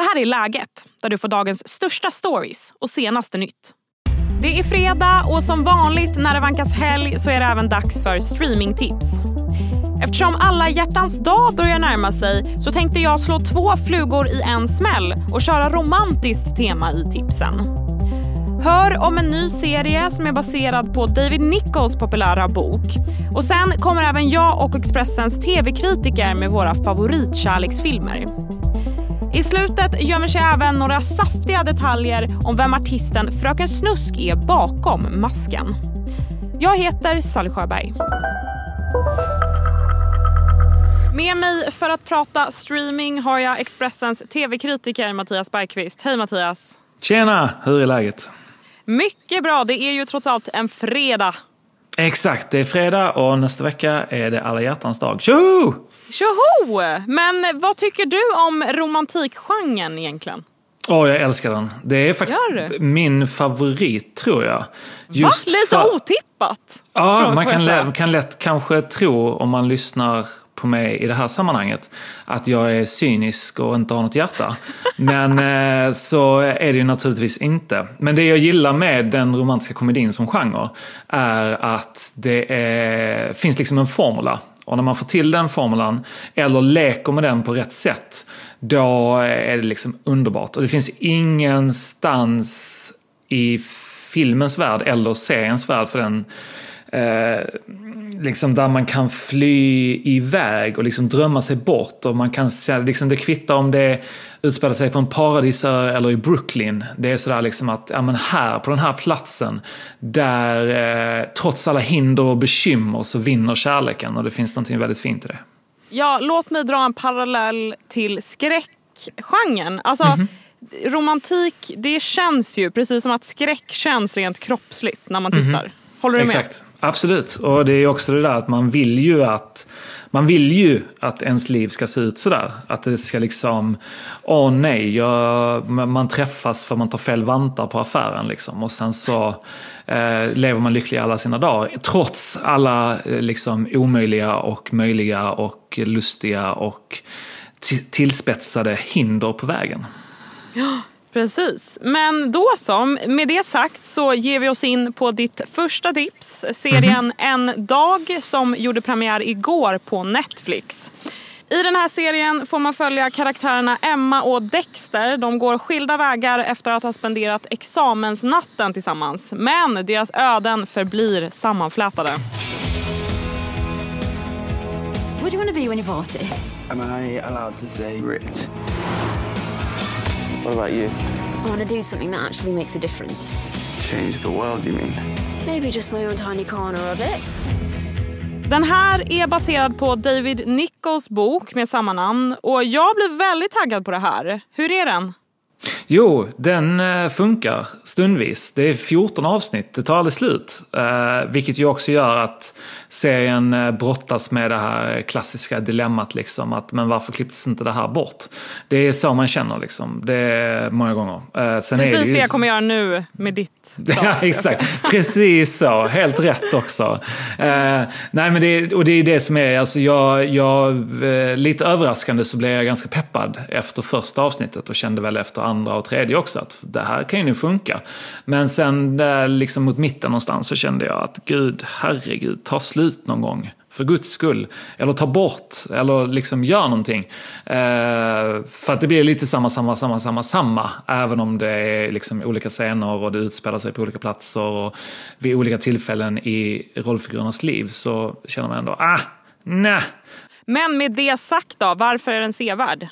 Det här är Läget, där du får dagens största stories och senaste nytt. Det är fredag och som vanligt när det vankas helg så är det även dags för streamingtips. Eftersom alla hjärtans dag börjar närma sig så tänkte jag slå två flugor i en smäll och köra romantiskt tema i tipsen. Hör om en ny serie som är baserad på David Nichols populära bok. Och sen kommer även jag och Expressens tv-kritiker med våra favoritkärleksfilmer. I slutet gömmer sig även några saftiga detaljer om vem artisten Fröken Snusk är bakom masken. Jag heter Sally Sjöberg. Med mig för att prata streaming har jag Expressens tv-kritiker Mattias Bergqvist. Hej Mattias! Tjena! Hur är läget? Mycket bra. Det är ju trots allt en fredag. Exakt, det är fredag och nästa vecka är det alla hjärtans dag. Tjoho! Tjoho! Men vad tycker du om romantikgenren egentligen? Åh, oh, jag älskar den. Det är faktiskt min favorit, tror jag. Just Va? Lite otippat? Ja, man kan, lätt, kan lätt kanske tro om man lyssnar på mig i det här sammanhanget att jag är cynisk och inte har något hjärta. Men eh, så är det ju naturligtvis inte. Men det jag gillar med den romantiska komedin som genre är att det är, finns liksom en formula. Och när man får till den formulan, eller leker med den på rätt sätt, då är det liksom underbart. Och det finns ingenstans i filmens värld, eller seriens värld för den eh, liksom där man kan fly iväg och liksom drömma sig bort. Och man kan, liksom, det kvittar om det utspelar sig på en paradisö eller i Brooklyn. Det är sådär liksom att, ja men här, på den här platsen, där eh, trots alla hinder och bekymmer så vinner kärleken. Och det finns någonting väldigt fint i det. Ja, låt mig dra en parallell till skräckgenren. Alltså, mm -hmm romantik, det känns ju precis som att skräck känns rent kroppsligt när man tittar. Mm -hmm. Håller du med? Exakt. Absolut, och det är också det där att man vill ju att man vill ju att ens liv ska se ut sådär. Att det ska liksom, åh nej, jag, man träffas för man tar fel vantar på affären liksom. Och sen så eh, lever man lycklig alla sina dagar. Trots alla eh, liksom omöjliga och möjliga och lustiga och tillspetsade hinder på vägen. Ja. Precis. Men då så, med det sagt så ger vi oss in på ditt första tips. Serien mm -hmm. En dag som gjorde premiär igår på Netflix. I den här serien får man följa karaktärerna Emma och Dexter. De går skilda vägar efter att ha spenderat examensnatten tillsammans. Men deras öden förblir sammanflätade. What do you want to be when you're 40? Am I allowed to say rich? What about you? I want to do something that actually makes a difference. Change the world, you mean? Maybe just my own tiny corner of it. Den här är baserad på David Nichols bok med samma namn och jag blir väldigt taggad på det här. Hur är den? Jo, den eh, funkar stundvis. Det är 14 avsnitt, det tar aldrig slut. Eh, vilket ju också gör att serien eh, brottas med det här klassiska dilemmat liksom. Att men varför klipptes inte det här bort? Det är så man känner liksom. Det är många gånger. Sen Precis det, ju... det jag kommer göra nu med ditt ja, exakt. Precis så. Helt rätt också. nej, men det, och det är det som är, alltså jag, jag, lite överraskande så blev jag ganska peppad efter första avsnittet och kände väl efter andra och tredje också att det här kan ju nu funka. Men sen där liksom mot mitten någonstans så kände jag att gud, herregud, ta slut någon gång. För guds skull. Eller ta bort, eller liksom gör någonting. Eh, för att det blir lite samma, samma, samma, samma, samma. Även om det är liksom olika scener och det utspelar sig på olika platser och vid olika tillfällen i rollfigurernas liv så känner man ändå, ah, nej. Men med det sagt då, varför är den sevärd?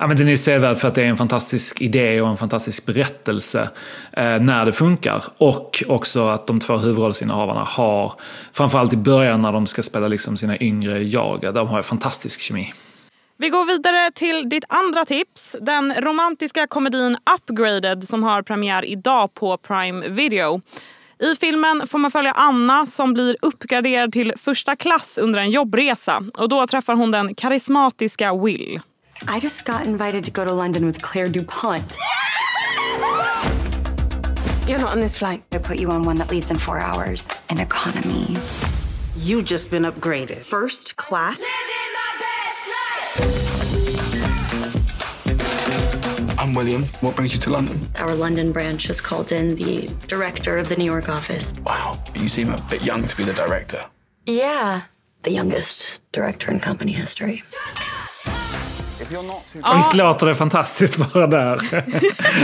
Ja, men den är sevärd för att det är en fantastisk idé och en fantastisk berättelse eh, när det funkar. Och också att de två huvudrollsinnehavarna har, framförallt i början när de ska spela liksom sina yngre jag, de har fantastisk kemi. Vi går vidare till ditt andra tips. Den romantiska komedin Upgraded som har premiär idag på Prime Video. I filmen får man följa Anna som blir uppgraderad till första klass under en jobbresa. Och Då träffar hon den karismatiska Will. I just got invited to go to London with Claire DuPont. You're not on this flight. I put you on one that leaves in four hours. An economy. You just been upgraded. First class? I I'm William. What brings you to London? Our London branch has called in the director of the New York office. Wow, you seem a bit young to be the director. Yeah, the youngest director in company history. Visst låter det fantastiskt bara där?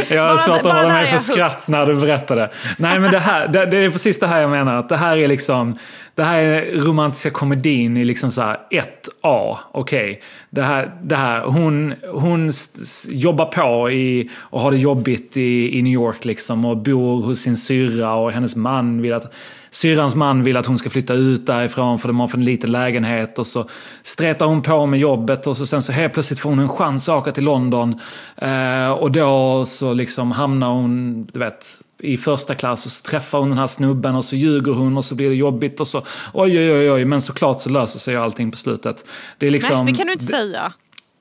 jag har svårt att hålla mig för skratt när du berättar det. Nej men det, här, det, det är precis det här jag menar. Att det här är liksom det här är romantiska komedin i liksom så här 1A. Okej, det här, det här, hon, hon jobbar på i, och har det jobbigt i, i New York liksom och bor hos sin syrra och hennes man vill att Syrrans man vill att hon ska flytta ut därifrån för de har för en liten lägenhet och så stretar hon på med jobbet och så sen så helt plötsligt får hon en chans att åka till London. Eh, och då så liksom hamnar hon, du vet, i första klass och så träffar hon den här snubben och så ljuger hon och så blir det jobbigt och så oj oj oj oj men såklart så löser sig allting på slutet. Det är liksom, Nej, det kan du inte säga.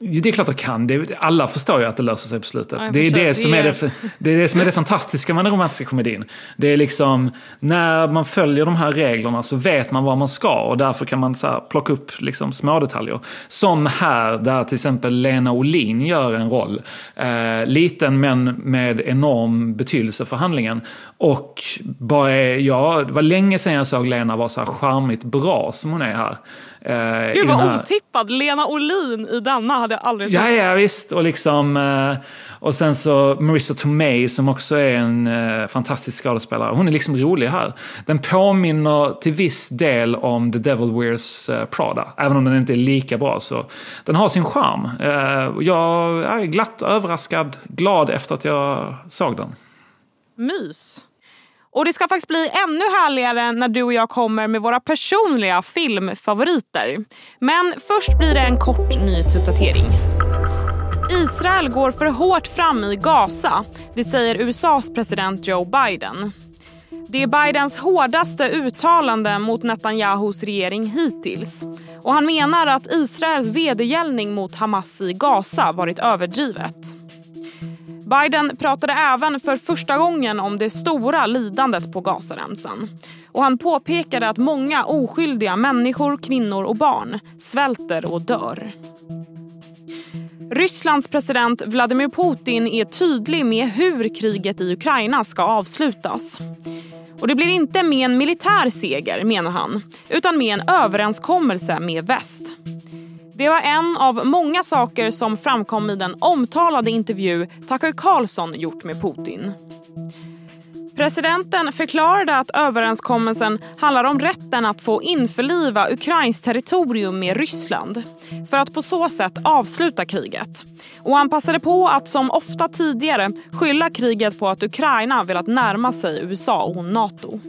Det är klart att kan. Det, alla förstår ju att det löser sig på slutet. Ja, det, är det, som är- det, det är det som är det fantastiska med den romantiska komedin. Det är liksom, när man följer de här reglerna så vet man vad man ska och därför kan man så här plocka upp liksom små detaljer. Som här, där till exempel Lena Olin gör en roll. Eh, liten men med enorm betydelse för handlingen. Och bara, ja, det var länge sedan jag såg Lena vara så här charmigt bra som hon är här. Eh, Gud vad här- otippad. Lena Olin i denna hade jag aldrig trott. Ja, ja visst. Och, liksom, eh, och sen så Marissa Tomei som också är en eh, fantastisk skådespelare. Hon är liksom rolig här. Den påminner till viss del om The Devil Wears eh, Prada. Även om den inte är lika bra så den har sin charm. Eh, jag är glatt överraskad, glad efter att jag såg den. Mys. Och det ska faktiskt bli ännu härligare när du och jag kommer med våra personliga filmfavoriter. Men först blir det en kort nyhetsuppdatering. Israel går för hårt fram i Gaza, det säger USAs president Joe Biden. Det är Bidens hårdaste uttalande mot Netanyahus regering hittills. Och han menar att Israels vedergällning mot Hamas i Gaza varit överdrivet. Biden pratade även för första gången om det stora lidandet på Gazaremsan. Och han påpekade att många oskyldiga människor, kvinnor och barn svälter och dör. Rysslands president Vladimir Putin är tydlig med hur kriget i Ukraina ska avslutas. Och Det blir inte med en militär seger, menar han, utan med en överenskommelse med väst. Det var en av många saker som framkom i den omtalade intervju Tucker Carlson gjort med Putin. Presidenten förklarade att överenskommelsen handlar om rätten att få införliva Ukrains territorium med Ryssland för att på så sätt avsluta kriget. Och han passade på att som ofta tidigare skylla kriget på att Ukraina velat närma sig USA och Nato.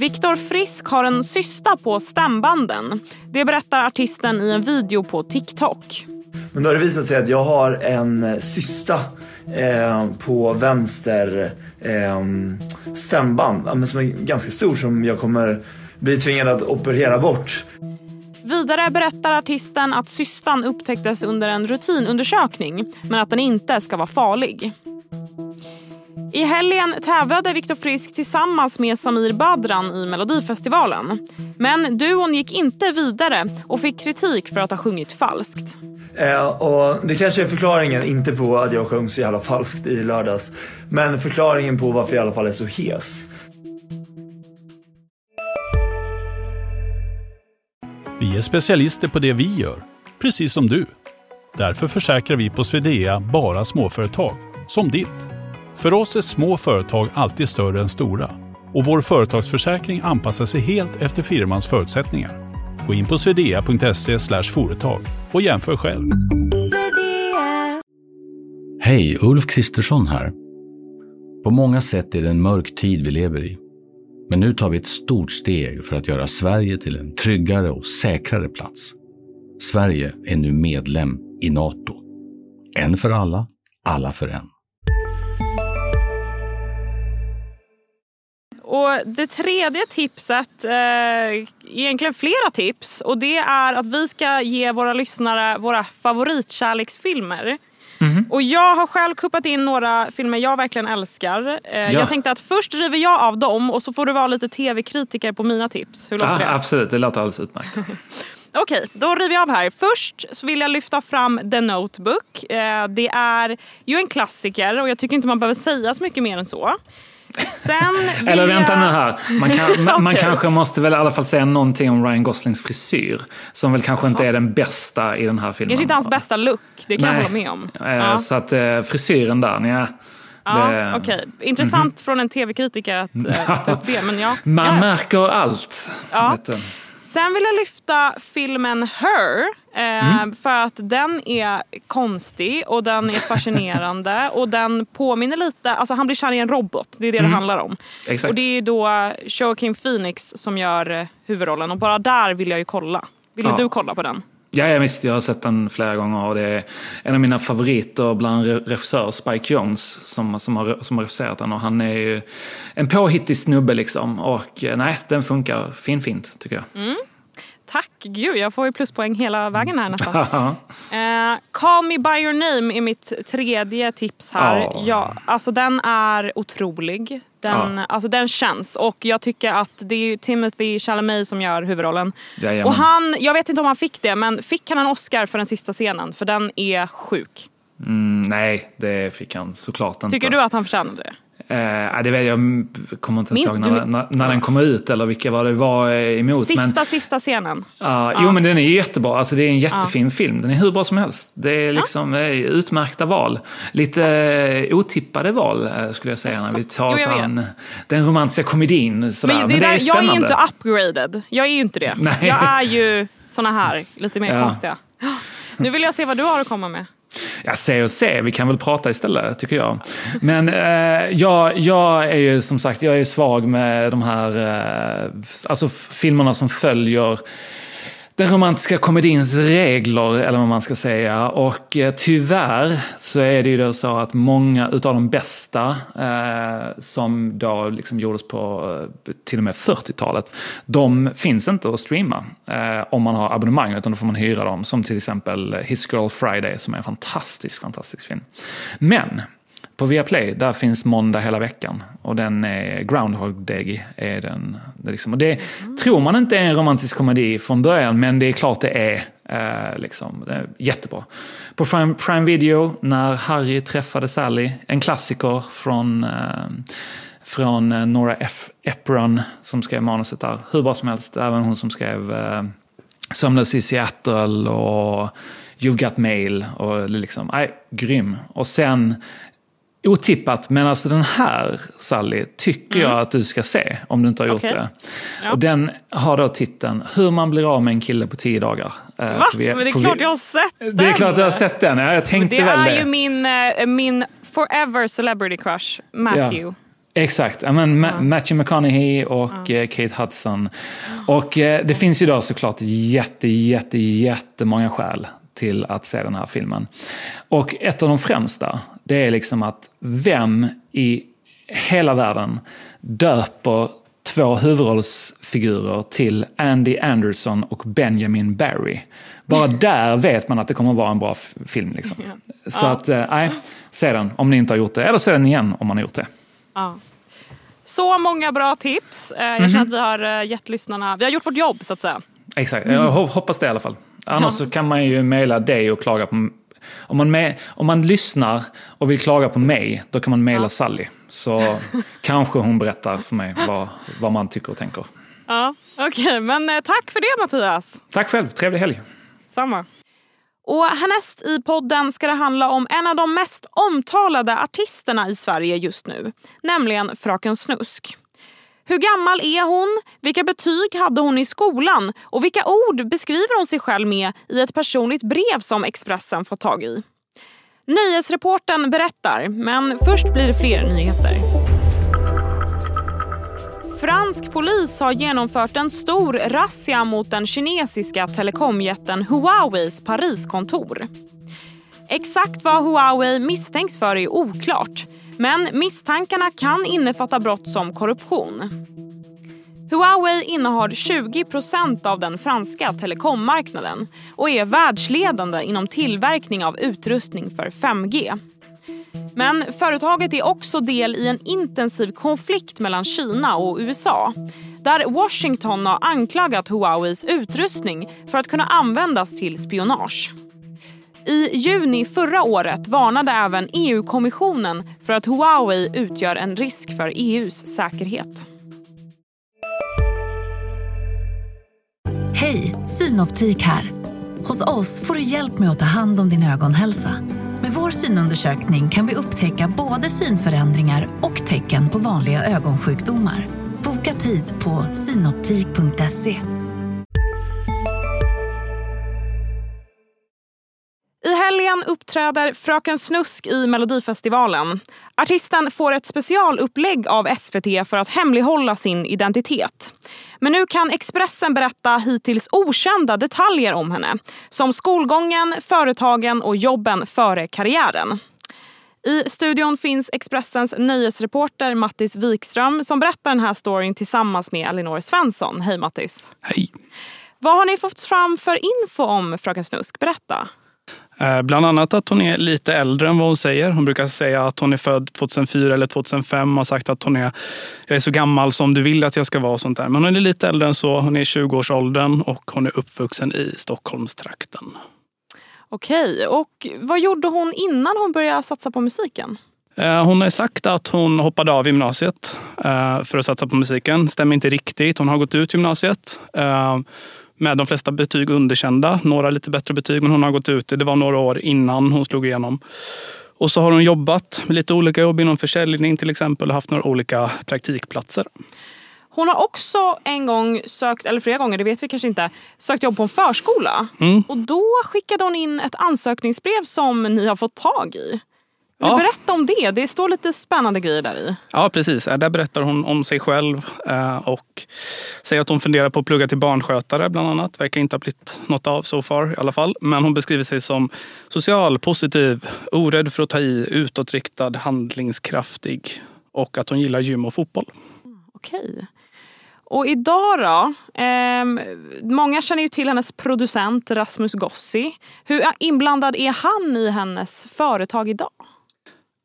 Viktor Frisk har en cysta på stämbanden. Det berättar artisten i en video på TikTok. Men då har det visat sig att jag har en eh, cysta eh, på vänster eh, stämband som är ganska stor som jag kommer bli tvingad att operera bort. Vidare berättar artisten att cystan upptäcktes under en rutinundersökning men att den inte ska vara farlig. I helgen tävlade Viktor Frisk tillsammans med Samir Badran i Melodifestivalen. Men duon gick inte vidare och fick kritik för att ha sjungit falskt. Eh, och det kanske är förklaringen, inte på att jag sjöng så jävla falskt i lördags. Men förklaringen på varför jag i alla fall är så hes. Vi är specialister på det vi gör, precis som du. Därför försäkrar vi på Swedea bara småföretag, som ditt. För oss är små företag alltid större än stora och vår företagsförsäkring anpassar sig helt efter firmans förutsättningar. Gå in på swedea.se företag och jämför själv. Hej, Ulf Kristersson här. På många sätt är det en mörk tid vi lever i. Men nu tar vi ett stort steg för att göra Sverige till en tryggare och säkrare plats. Sverige är nu medlem i Nato. En för alla, alla för en. Och Det tredje tipset, eh, egentligen flera tips, och det är att vi ska ge våra lyssnare våra favoritkärleksfilmer. Och Jag har själv kuppat in några filmer jag verkligen älskar. Eh, Jag tänkte att först river jag av dem och så får du vara lite tv-kritiker på mina tips. Hur låter Ah, det? absolut, det låter alldeles utmärkt. Okej, då river jag av här. Först så vill jag lyfta fram The Notebook. Eh, det är ju en klassiker och jag tycker inte man behöver säga så mycket mer än så. Eller vänta jag... nu här. Man, kan, man, man kanske måste väl i alla fall säga någonting om Ryan Goslings frisyr. Som väl kanske inte är den bästa i den här filmen. Kanske inte hans bästa look, det kan jag Nej. hålla med om. Eh, Ja. Så att eh, frisyren där, nja. Ja, det- okej. Intressant från en tv-kritiker att eh, ta upp det. Men ja, Man ja. märker allt. Ja. Sen vill jag lyfta filmen Her. Eh, För att den är konstig och den är fascinerande. och den påminner lite, alltså han blir kär i en robot. Det är det det handlar om. Exakt. Och det är då Joaquin Phoenix som gör eh, huvudrollen. Och bara där vill jag ju kolla. Vill Ja. du kolla på den? Ja, ja, visst. Jag har sett den flera gånger och det är en av mina favoriter bland regissörer, Spike Jones, som, som, har, som har regisserat den. Och han är ju en påhittig snubbe liksom. Och eh, nej, den funkar finfint tycker jag. Mm. Tack! Gud, jag får ju pluspoäng hela vägen här nästan. Eh, Call me by your name är mitt tredje tips här. Ja. Ja. alltså den är otrolig. Den, Ja. alltså den känns. Och jag tycker att det är Timothy Chalamet som gör huvudrollen. Jajamän. Och han, jag vet inte om han fick det, men fick han en Oscar för den sista scenen? För den är sjuk. mm, nej, det fick han såklart inte. Tycker du att han förtjänade det? Eh, det vet jag, kommer inte ens ihåg när, när, när den kom ut eller vilka var det var eh, emot. Sista, men, sista scenen. Ja, Jo men den är jättebra, alltså, det är en jättefin film. Den är hur bra som helst. Det är liksom eh, utmärkta val. Lite eh, otippade val eh, skulle jag säga när vi tar Jo, oss an den romantiska komedin. Sådär. Men, Men, det det, där, är jag spännande. är inte upgraded. Jag är ju inte det. Nej. Jag är ju såna här, lite mer Ja. konstiga. Nu vill jag se vad du har att komma med. Ja, se och se, vi kan väl prata istället tycker jag. Men eh, jag, jag är ju som sagt, jag är svag med de här eh, alltså filmerna som följer den romantiska komedins regler, eller vad man ska säga. Och eh, tyvärr så är det ju då så att många utav de bästa eh, som då liksom gjordes på eh, till och med 40-talet, de finns inte att streama eh, om man har abonnemang, utan då får man hyra dem. Som till exempel His Girl Friday som är en fantastisk, fantastisk film. Men på Viaplay, där finns Måndag hela veckan. Och den är Groundhog Day. Är den, det liksom, och det tror man inte är en romantisk komedi från början, men det är klart det är. Eh, liksom, det är jättebra. På Prime, Prime Video, När Harry träffade Sally. En klassiker från, eh, från eh, Nora F. Ephron som skrev manuset där. Hur bra som helst. Även hon som skrev eh, Sömnlös i Seattle och You've Got Mail. Och liksom, nej, grym. Och sen Otippat, men alltså den här Sally tycker jag att du ska se om du inte har gjort Okej. det. Ja. Och den har då titeln Hur man blir av med en kille på tio dagar. Eh, Va? vi- Men det är klart vi- jag har sett den. Det är klart du har sett den, ja, jag tänkte Det väl är det. ju min, eh, min forever celebrity crush, Matthew. Exakt, ja, men Ma- Matthew McConaughey och eh, Kate Hudson. Och det finns ju då såklart jätte, jätte, jättemånga skäl till att se den här filmen. Och ett av de främsta, det är liksom att vem i hela världen döper två huvudrollsfigurer till Andy Anderson och Benjamin Barry. Bara där vet man att det kommer att vara en bra film. Liksom. Så att, eh, nej, se den om ni inte har gjort det. Eller se den igen om man har gjort det. Ja. Så många bra tips. Eh, Jag Mhm. känner att vi har eh, gett lyssnarna, vi har gjort vårt jobb så att säga. Exakt, jag ho- hoppas det i alla fall. Annars så kan man ju mejla dig och klaga på... Om man, med, om man lyssnar och vill klaga på mig, då kan man mejla Sally. Så kanske hon berättar för mig vad, vad man tycker och tänker. Ja, Okej, men eh, tack för det Mattias. Tack själv, trevlig helg. Samma. Och härnäst i podden ska det handla om en av de mest omtalade artisterna i Sverige just nu, nämligen Fröken Snusk. Hur gammal är hon? Vilka betyg hade hon i skolan? Och vilka ord beskriver hon sig själv med i ett personligt brev som Expressen fått tag i? Nyhetsreporten berättar, men först blir det fler nyheter. Fransk polis har genomfört en stor razzia mot den kinesiska telekomjätten Huaweis Pariskontor. Exakt vad Huawei misstänks för är oklart men misstankarna kan innefatta brott som korruption. Huawei innehar 20% av den franska telekommarknaden och är världsledande inom tillverkning av utrustning för 5G. Men företaget är också del i en intensiv konflikt mellan Kina och USA där Washington har anklagat Huaweis utrustning för att kunna användas till spionage. I juni förra året varnade även EU-kommissionen för att Huawei utgör en risk för EUs säkerhet. Hej, Synoptik här. Hos oss får du hjälp med att ta hand om din ögonhälsa. Med vår synundersökning kan vi upptäcka både synförändringar och tecken på vanliga ögonsjukdomar. Boka tid på synoptik.se. I helgen uppträder Fröken Snusk i Melodifestivalen. Artisten får ett specialupplägg av SVT för att hemlighålla sin identitet. Men nu kan Expressen berätta hittills okända detaljer om henne. Som skolgången, företagen och jobben före karriären. I studion finns Expressens nöjesreporter Mattis Wikström som berättar den här storyn tillsammans med Elinor Svensson. Hej Mattis! Hej! Vad har ni fått fram för info om Fröken Snusk? Berätta! Eh, bland annat att hon är lite äldre än vad hon säger. Hon brukar säga att hon är född 2004 eller 2005 och har sagt att hon är, jag är så gammal som du vill att jag ska vara. och sånt där. Men hon är lite äldre än så. Hon är i 20-årsåldern och hon är uppvuxen i Stockholmstrakten. Okej, och vad gjorde hon innan hon började satsa på musiken? Eh, hon har sagt att hon hoppade av gymnasiet eh, för att satsa på musiken. Stämmer inte riktigt. Hon har gått ut gymnasiet med de flesta betyg underkända. Några lite bättre betyg, men hon har gått ut. Det var några år innan hon slog igenom. Och så har hon jobbat med lite olika jobb inom försäljning till exempel och haft några olika praktikplatser. Hon har också en gång sökt, eller flera gånger, det vet vi kanske inte, sökt jobb på en förskola. Mm. Och då skickade hon in ett ansökningsbrev som ni har fått tag i. Ja. berätta om det? Det står lite spännande grejer där i. Ja, precis. Eh, Där berättar hon om sig själv eh, och säger att hon funderar på att plugga till barnskötare bland annat. Verkar inte ha blivit något av so far i alla fall. Men hon beskriver sig som social, positiv, orädd för att ta i, utåtriktad, handlingskraftig och att hon gillar gym och fotboll. Okej. Och idag då? Ehm, många känner ju till hennes producent Rasmus Gossi. Hur inblandad är han i hennes företag idag?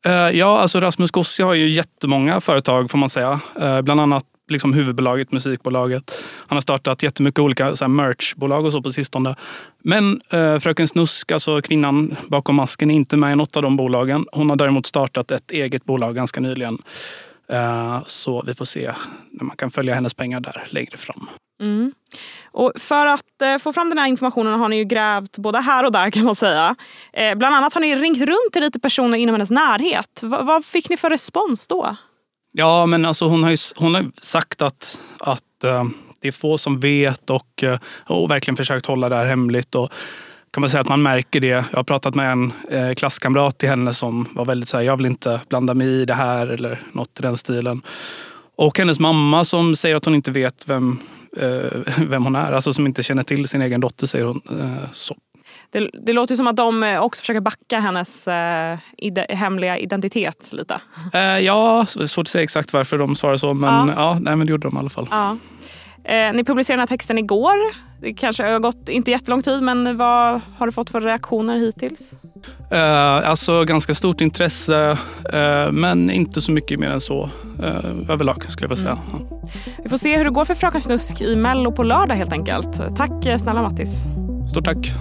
Eh, ja, alltså Rasmus Gossi har ju jättemånga företag får man säga. Eh, bland annat liksom huvudbolaget, musikbolaget. Han har startat jättemycket olika så här, merchbolag och så på sistone. Men eh, Fröken Snusk, alltså kvinnan bakom masken, är inte med i något av de bolagen. Hon har däremot startat ett eget bolag ganska nyligen. Eh, så vi får se när man kan följa hennes pengar där längre fram. Mm. Och för att eh, få fram den här informationen har ni ju grävt både här och där kan man säga. Eh, bland annat har ni ringt runt till lite personer inom hennes närhet. V vad fick ni för respons då? Ja, men alltså hon har ju hon har sagt att, att eh, det är få som vet och, eh, och verkligen försökt hålla det här hemligt. Och kan man säga att man märker det. Jag har pratat med en eh, klasskamrat till henne som var väldigt så här, jag vill inte blanda mig i det här eller något i den stilen. Och hennes mamma som säger att hon inte vet vem, vem hon är. Alltså som inte känner till sin egen dotter säger hon. Eh, så. Det, det låter ju som att de eh, också försöker backa hennes eh, ide- hemliga identitet lite. Eh, ja, svårt att säga exakt varför de svarar så. Men Ja. ja, nej, men det gjorde de i alla fall. Ja. Eh, ni publicerade den här texten igår. Det kanske har gått inte jättelång tid men vad har du fått för reaktioner hittills? Eh, alltså ganska stort intresse, eh, men inte så mycket mer än så eh, överlag skulle jag vilja säga. Vi får se hur det går för Fröken Snusk i Mello på lördag helt enkelt. Tack eh, snälla Mattis. Stort tack.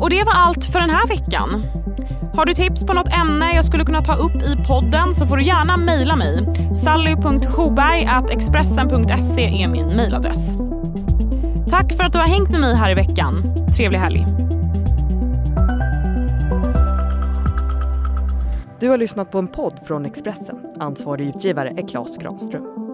Och det var allt för den här veckan. Har du tips på något ämne jag skulle kunna ta upp i podden så får du gärna mejla mig. sally.sjoberg.expressen.se är min mejladress. Tack för att du har hängt med mig här i veckan. Trevlig helg. Du har lyssnat på en podd från Expressen. Ansvarig utgivare är Klas Granström.